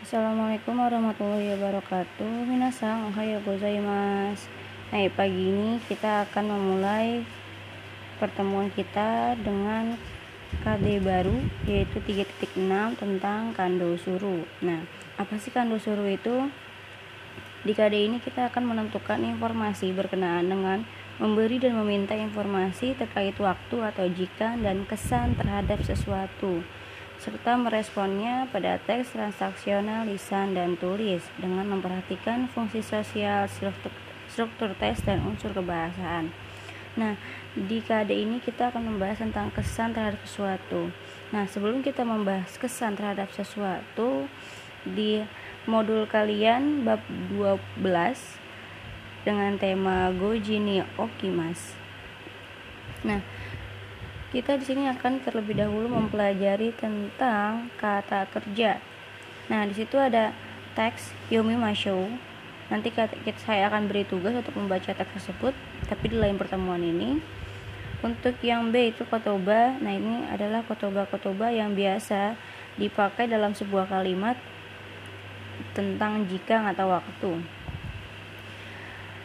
Assalamualaikum warahmatullahi wabarakatuh. Minasang, ohayo gozaimasu. Nah, pagi ini kita akan memulai pertemuan kita dengan KD baru yaitu 3.6 tentang kando suru. Nah, apa sih kando suru itu? Di KD ini kita akan menentukan informasi berkenaan dengan memberi dan meminta informasi terkait waktu atau jika dan kesan terhadap sesuatu serta meresponnya pada teks transaksional lisan dan tulis dengan memperhatikan fungsi sosial, struktur, teks dan unsur kebahasaan. Nah, di KD ini kita akan membahas tentang kesan terhadap sesuatu. Nah, sebelum kita membahas kesan terhadap sesuatu di modul kalian bab 12 dengan tema Gojini Okimas. Nah, kita di sini akan terlebih dahulu mempelajari tentang kata kerja. Nah, di situ ada teks Yomi Masho. Nanti saya akan beri tugas untuk membaca teks tersebut, tapi di lain pertemuan ini. Untuk yang B itu kotoba. Nah, ini adalah kotoba-kotoba yang biasa dipakai dalam sebuah kalimat tentang jika atau waktu.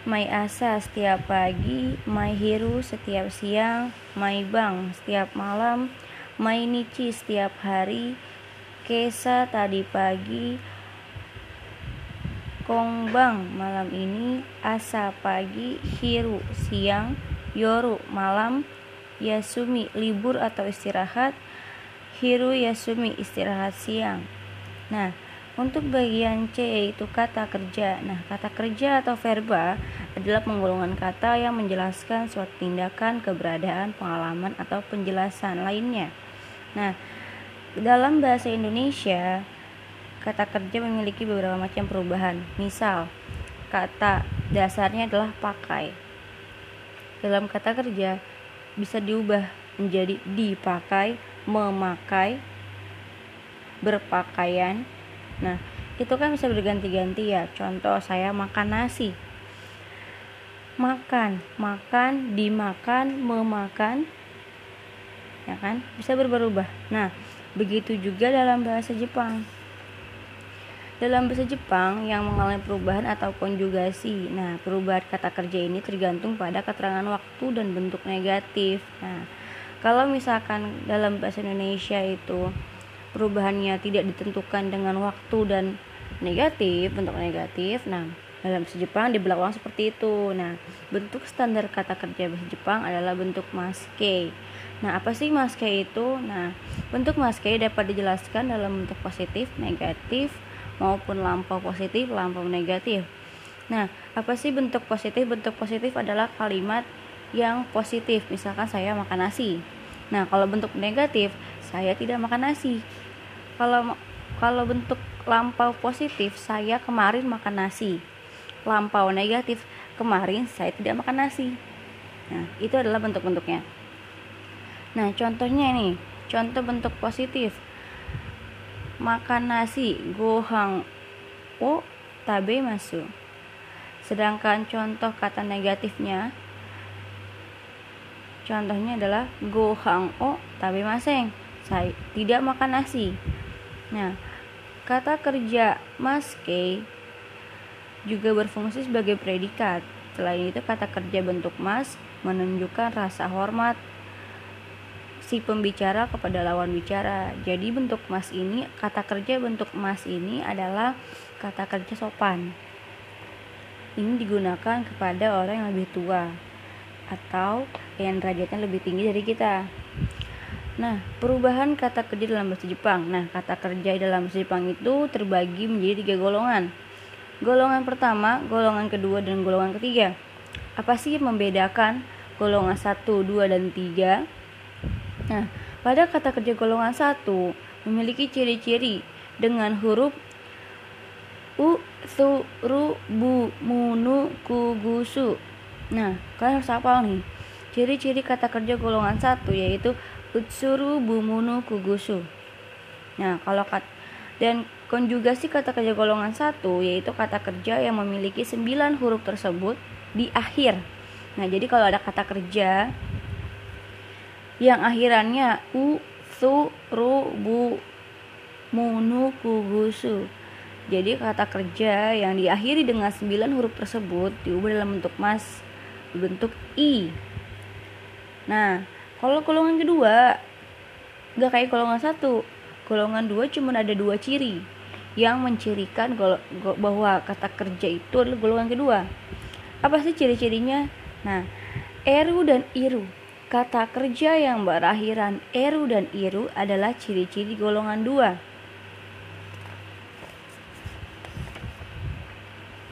My Asa setiap pagi, My Hiru setiap siang, My Bang setiap malam, My Nichi setiap hari, Kesa tadi pagi, Kongbang malam ini, Asa pagi, Hiru siang, Yoru malam, Yasumi libur atau istirahat, Hiru Yasumi istirahat siang. Nah, untuk bagian C yaitu kata kerja. Nah, kata kerja atau verba adalah penggolongan kata yang menjelaskan suatu tindakan, keberadaan, pengalaman atau penjelasan lainnya. Nah, dalam bahasa Indonesia, kata kerja memiliki beberapa macam perubahan. Misal, kata dasarnya adalah pakai. Dalam kata kerja bisa diubah menjadi dipakai, memakai, berpakaian, Nah, itu kan bisa berganti-ganti ya. Contoh saya makan nasi. Makan, makan, dimakan, memakan. Ya kan? Bisa berubah-ubah. Nah, begitu juga dalam bahasa Jepang. Dalam bahasa Jepang yang mengalami perubahan atau konjugasi. Nah, perubahan kata kerja ini tergantung pada keterangan waktu dan bentuk negatif. Nah, kalau misalkan dalam bahasa Indonesia itu perubahannya tidak ditentukan dengan waktu dan negatif bentuk negatif. Nah dalam bahasa Jepang di belakang seperti itu. Nah bentuk standar kata kerja bahasa Jepang adalah bentuk maske. Nah apa sih maske itu? Nah bentuk maske dapat dijelaskan dalam bentuk positif negatif maupun lampau positif lampau negatif. Nah apa sih bentuk positif? Bentuk positif adalah kalimat yang positif. Misalkan saya makan nasi. Nah kalau bentuk negatif saya tidak makan nasi kalau kalau bentuk lampau positif saya kemarin makan nasi. Lampau negatif kemarin saya tidak makan nasi. Nah itu adalah bentuk-bentuknya. Nah contohnya ini contoh bentuk positif. Makan nasi gohang o tabe masu sedangkan contoh kata negatifnya contohnya adalah gohang o tabe maseng. Saya tidak makan nasi Nah, kata kerja maske juga berfungsi sebagai predikat. Selain itu, kata kerja bentuk mas menunjukkan rasa hormat si pembicara kepada lawan bicara. Jadi bentuk mas ini, kata kerja bentuk mas ini adalah kata kerja sopan. Ini digunakan kepada orang yang lebih tua atau yang derajatnya lebih tinggi dari kita. Nah, perubahan kata kerja dalam bahasa Jepang. Nah, kata kerja dalam bahasa Jepang itu terbagi menjadi tiga golongan. Golongan pertama, golongan kedua, dan golongan ketiga. Apa sih yang membedakan golongan 1, 2, dan 3? Nah, pada kata kerja golongan 1 memiliki ciri-ciri dengan huruf u, su, ru, bu, munu, kugusu. Nah, kalian harus hafal nih. Ciri-ciri kata kerja golongan 1 yaitu utsuru bumunu kugusu. Nah, kalau kat dan konjugasi kata kerja golongan satu yaitu kata kerja yang memiliki sembilan huruf tersebut di akhir. Nah, jadi kalau ada kata kerja yang akhirannya u, su, ru, bu, munu, kugusu. Jadi kata kerja yang diakhiri dengan 9 huruf tersebut diubah dalam bentuk mas berbentuk i. Nah, kalau golongan kedua gak kayak golongan satu. Golongan dua cuma ada dua ciri yang mencirikan bahwa kata kerja itu adalah golongan kedua. Apa sih ciri-cirinya? Nah, eru dan iru. Kata kerja yang berakhiran eru dan iru adalah ciri-ciri golongan dua.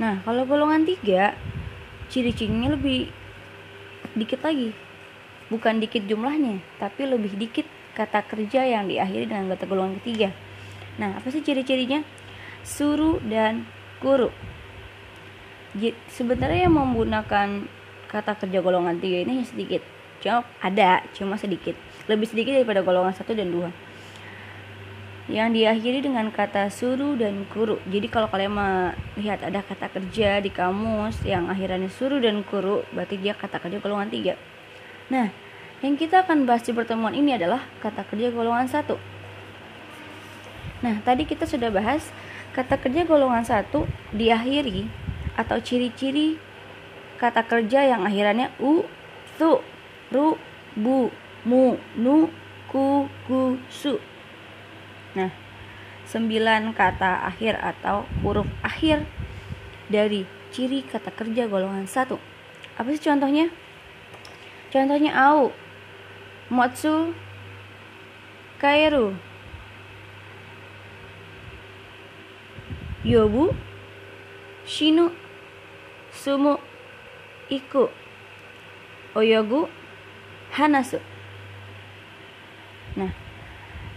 Nah, kalau golongan tiga, ciri-cirinya lebih dikit lagi. Bukan dikit jumlahnya, tapi lebih dikit kata kerja yang diakhiri dengan kata golongan ketiga. Nah, apa sih ciri-cirinya? Suruh dan guru. Sebenarnya yang menggunakan kata kerja golongan tiga ini sedikit. Cuma ada, cuma sedikit. Lebih sedikit daripada golongan satu dan dua yang diakhiri dengan kata suruh dan kuru. Jadi kalau kalian melihat ada kata kerja di kamus yang akhirannya suruh dan kuru, berarti dia kata kerja golongan tiga. Nah, yang kita akan bahas di pertemuan ini adalah kata kerja golongan satu. Nah, tadi kita sudah bahas kata kerja golongan satu diakhiri atau ciri-ciri kata kerja yang akhirannya u, tu, ru, bu, mu, nu, ku, ku, su Nah, sembilan kata akhir atau huruf akhir dari ciri kata kerja golongan satu. Apa sih contohnya? Contohnya au, motsu, kairu, yobu, shinu, sumu, iku, oyogu, hanasu. Nah,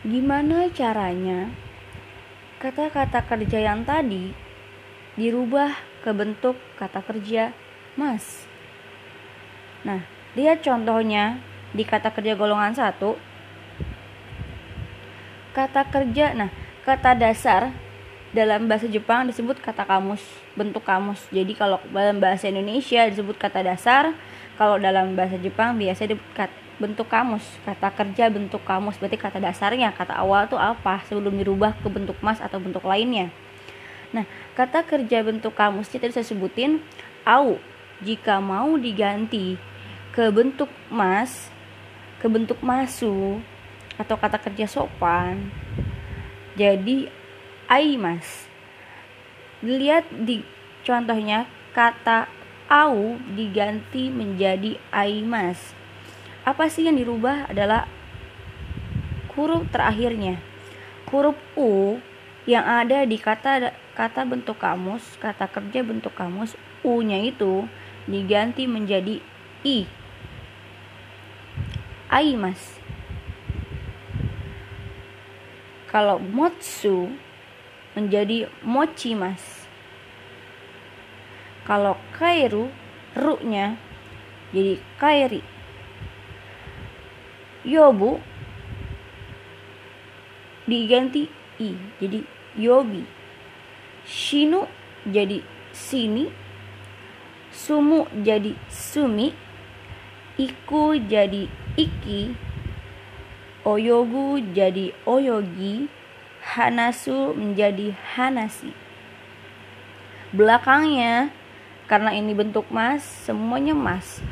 Gimana caranya kata-kata kerja yang tadi dirubah ke bentuk kata kerja mas? Nah, lihat contohnya di kata kerja golongan satu. Kata kerja, nah kata dasar dalam bahasa Jepang disebut kata kamus, bentuk kamus. Jadi kalau dalam bahasa Indonesia disebut kata dasar, kalau dalam bahasa Jepang biasa disebut bentuk kamus kata kerja bentuk kamus berarti kata dasarnya kata awal tuh apa sebelum dirubah ke bentuk mas atau bentuk lainnya nah kata kerja bentuk kamus tadi saya sebutin au jika mau diganti ke bentuk mas ke bentuk masu atau kata kerja sopan. Jadi ai mas. Dilihat di contohnya kata au diganti menjadi ai mas. Apa sih yang dirubah? Adalah huruf terakhirnya. Huruf u yang ada di kata kata bentuk kamus kata kerja bentuk kamus u nya itu diganti menjadi i ai mas. Kalau motsu menjadi mochi mas. Kalau kairu ru nya jadi kairi. Yobu diganti i jadi yobi. Shinu jadi sini sumu jadi sumi iku jadi iki oyogu jadi oyogi hanasu menjadi hanasi belakangnya karena ini bentuk mas semuanya mas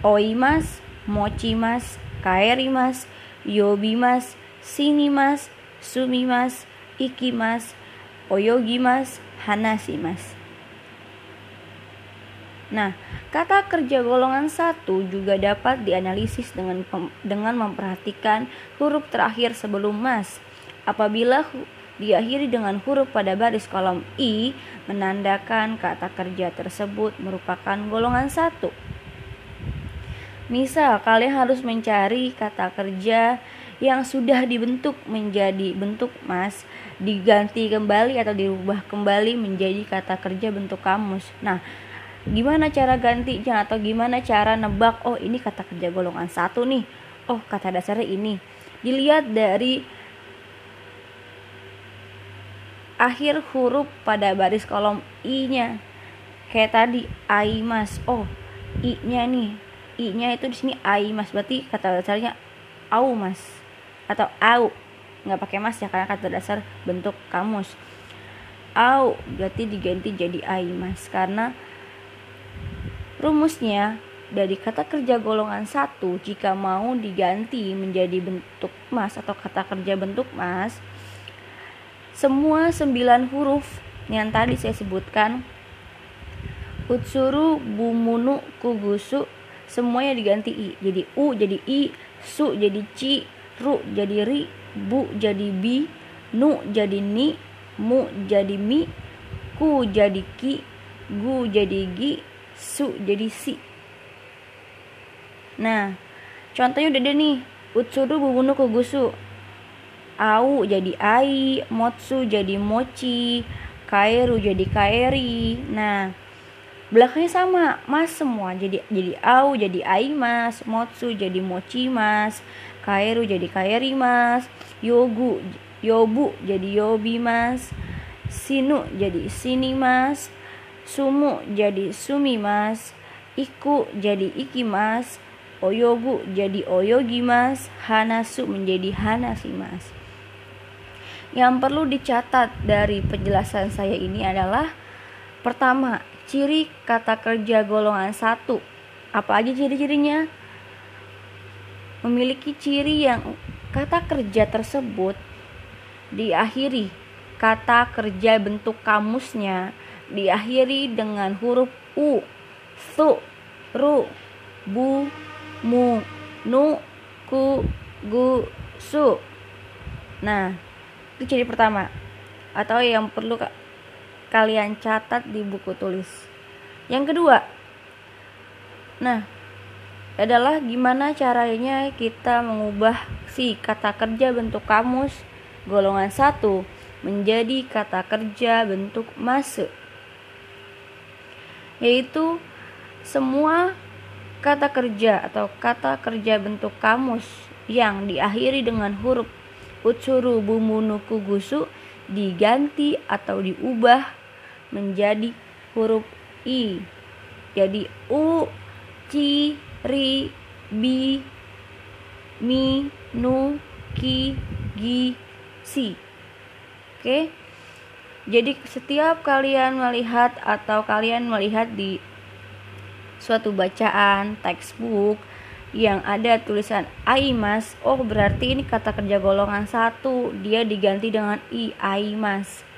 oimas mochimas kaerimas, yobimas, sinimas, sumimas, ikimas, oyogimas, hanasimas. Nah, kata kerja golongan satu juga dapat dianalisis dengan dengan memperhatikan huruf terakhir sebelum mas. Apabila diakhiri dengan huruf pada baris kolom i, menandakan kata kerja tersebut merupakan golongan satu. Misal, kalian harus mencari kata kerja yang sudah dibentuk menjadi bentuk mas, diganti kembali atau dirubah kembali menjadi kata kerja bentuk kamus. Nah, gimana cara gantinya atau gimana cara nebak, oh ini kata kerja golongan satu nih, oh kata dasarnya ini. Dilihat dari akhir huruf pada baris kolom i-nya. Kayak tadi, aimas, oh i-nya nih. I-nya itu di sini ai mas berarti kata dasarnya au mas atau au. Nggak pakai mas ya karena kata dasar bentuk kamus. Au berarti diganti jadi aimas karena rumusnya dari kata kerja golongan satu jika mau diganti menjadi bentuk mas atau kata kerja bentuk mas semua sembilan huruf yang tadi saya sebutkan utsuru bumunu kugusu semuanya diganti i. Jadi u jadi i su jadi ci ru jadi ri bu jadi bi nu jadi ni mu jadi mi ku jadi ki gu jadi gi su jadi si Nah, contohnya udah deh nih. Utsuru bubunu kugusu. Au jadi ai, motsu jadi mochi, kaeru jadi kaeri. Nah, belakangnya sama, mas semua. Jadi jadi au jadi ai mas, motsu jadi mochi mas, kaeru jadi kaeri mas, yogu yobu jadi yobi mas, sinu jadi sini mas, sumu jadi sumi mas, iku jadi iki mas, Oyogu jadi oyogi mas, hanasu menjadi hanasi mas. Yang perlu dicatat dari penjelasan saya ini adalah pertama, ciri kata kerja golongan satu. Apa aja ciri-cirinya? Memiliki ciri yang kata kerja tersebut diakhiri kata kerja bentuk kamusnya diakhiri dengan huruf u, su, ru, bu, mu nu ku gu su. Nah itu ciri pertama. Atau yang perlu kalian catat di buku tulis. Yang kedua nah adalah gimana caranya kita mengubah si kata kerja bentuk kamus golongan satu menjadi kata kerja bentuk masuk yaitu semua Kata kerja atau kata kerja bentuk kamus yang diakhiri dengan huruf utsuru bumunu kugusu diganti atau diubah menjadi huruf i. Jadi u, ci, ri, bi, mi, nu, ki, gi, si. Oke. Jadi setiap kalian melihat atau kalian melihat di suatu bacaan textbook yang ada tulisan aimas oh berarti ini kata kerja golongan satu. Dia diganti dengan i aimas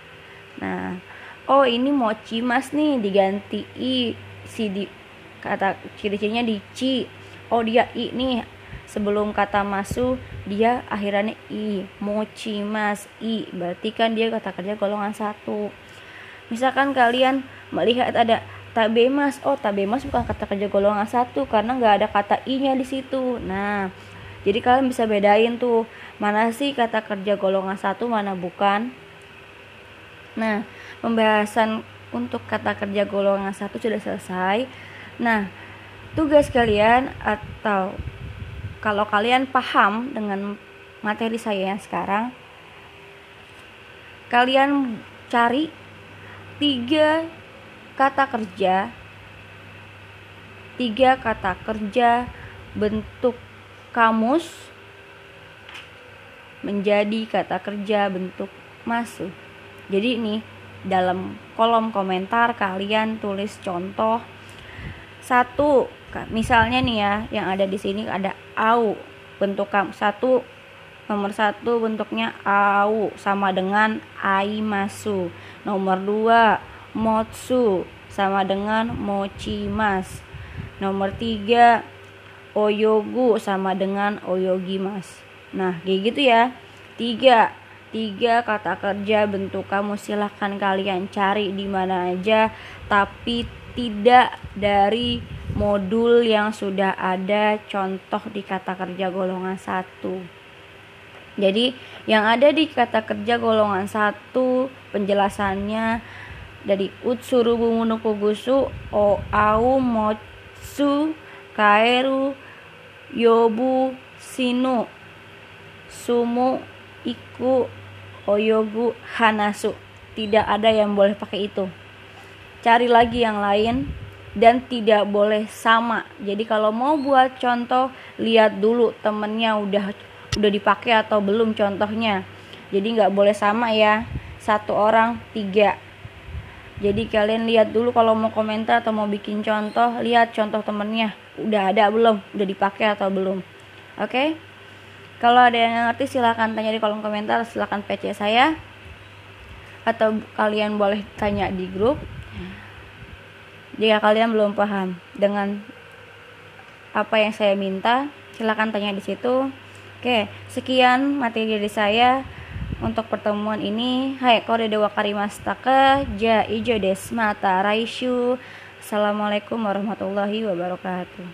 nah oh ini mochi mas nih. Diganti i si di kata ciri-cirinya di ci. Oh dia i nih sebelum kata masu dia akhirannya i mochi mas i. Berarti kan dia kata kerja golongan satu. Misalkan kalian melihat ada tabemas oh tabemas bukan kata kerja golongan satu karena nggak ada kata i nya di situ. Nah jadi kalian bisa bedain tuh mana sih kata kerja golongan satu mana bukan. Nah pembahasan untuk kata kerja golongan satu sudah selesai. Nah tugas kalian atau kalau kalian paham dengan materi saya yang sekarang kalian cari tiga kata kerja tiga kata kerja bentuk kamus menjadi kata kerja bentuk masuk jadi ini dalam kolom komentar kalian tulis contoh satu misalnya nih ya yang ada di sini ada au bentuk satu nomor satu bentuknya au sama dengan aimasu nomor dua motsu sama dengan mochimas. Nomor tiga oyogu sama dengan oyogimas. Nah, kayak gitu ya. Tiga, tiga kata kerja bentuk kamu silahkan kalian cari di mana aja, tapi tidak dari modul yang sudah ada contoh di kata kerja golongan satu. Jadi yang ada di kata kerja golongan satu penjelasannya dari utsuru bumunu kugusu o au motsu kaeru yobu sinu sumu iku oyogu hanasu. Tidak ada yang boleh pakai itu. Cari lagi yang lain dan tidak boleh sama. Jadi kalau mau buat contoh lihat dulu temennya udah udah dipakai atau belum contohnya. Jadi nggak boleh sama ya satu orang tiga. Jadi kalian lihat dulu kalau mau komentar atau mau bikin contoh lihat contoh temennya. Udah ada belum? Udah dipakai atau belum? Oke? Okay? kalau ada yang ngerti silahkan tanya di kolom komentar. Silahkan PC saya. Atau kalian boleh tanya di grup jika kalian belum paham dengan apa yang saya minta silahkan tanya di situ. Oke sekian materi dari saya untuk pertemuan ini. Hai kode dewa karimastaka ja ijo desmata raishu assalamualaikum warahmatullahi wabarakatuh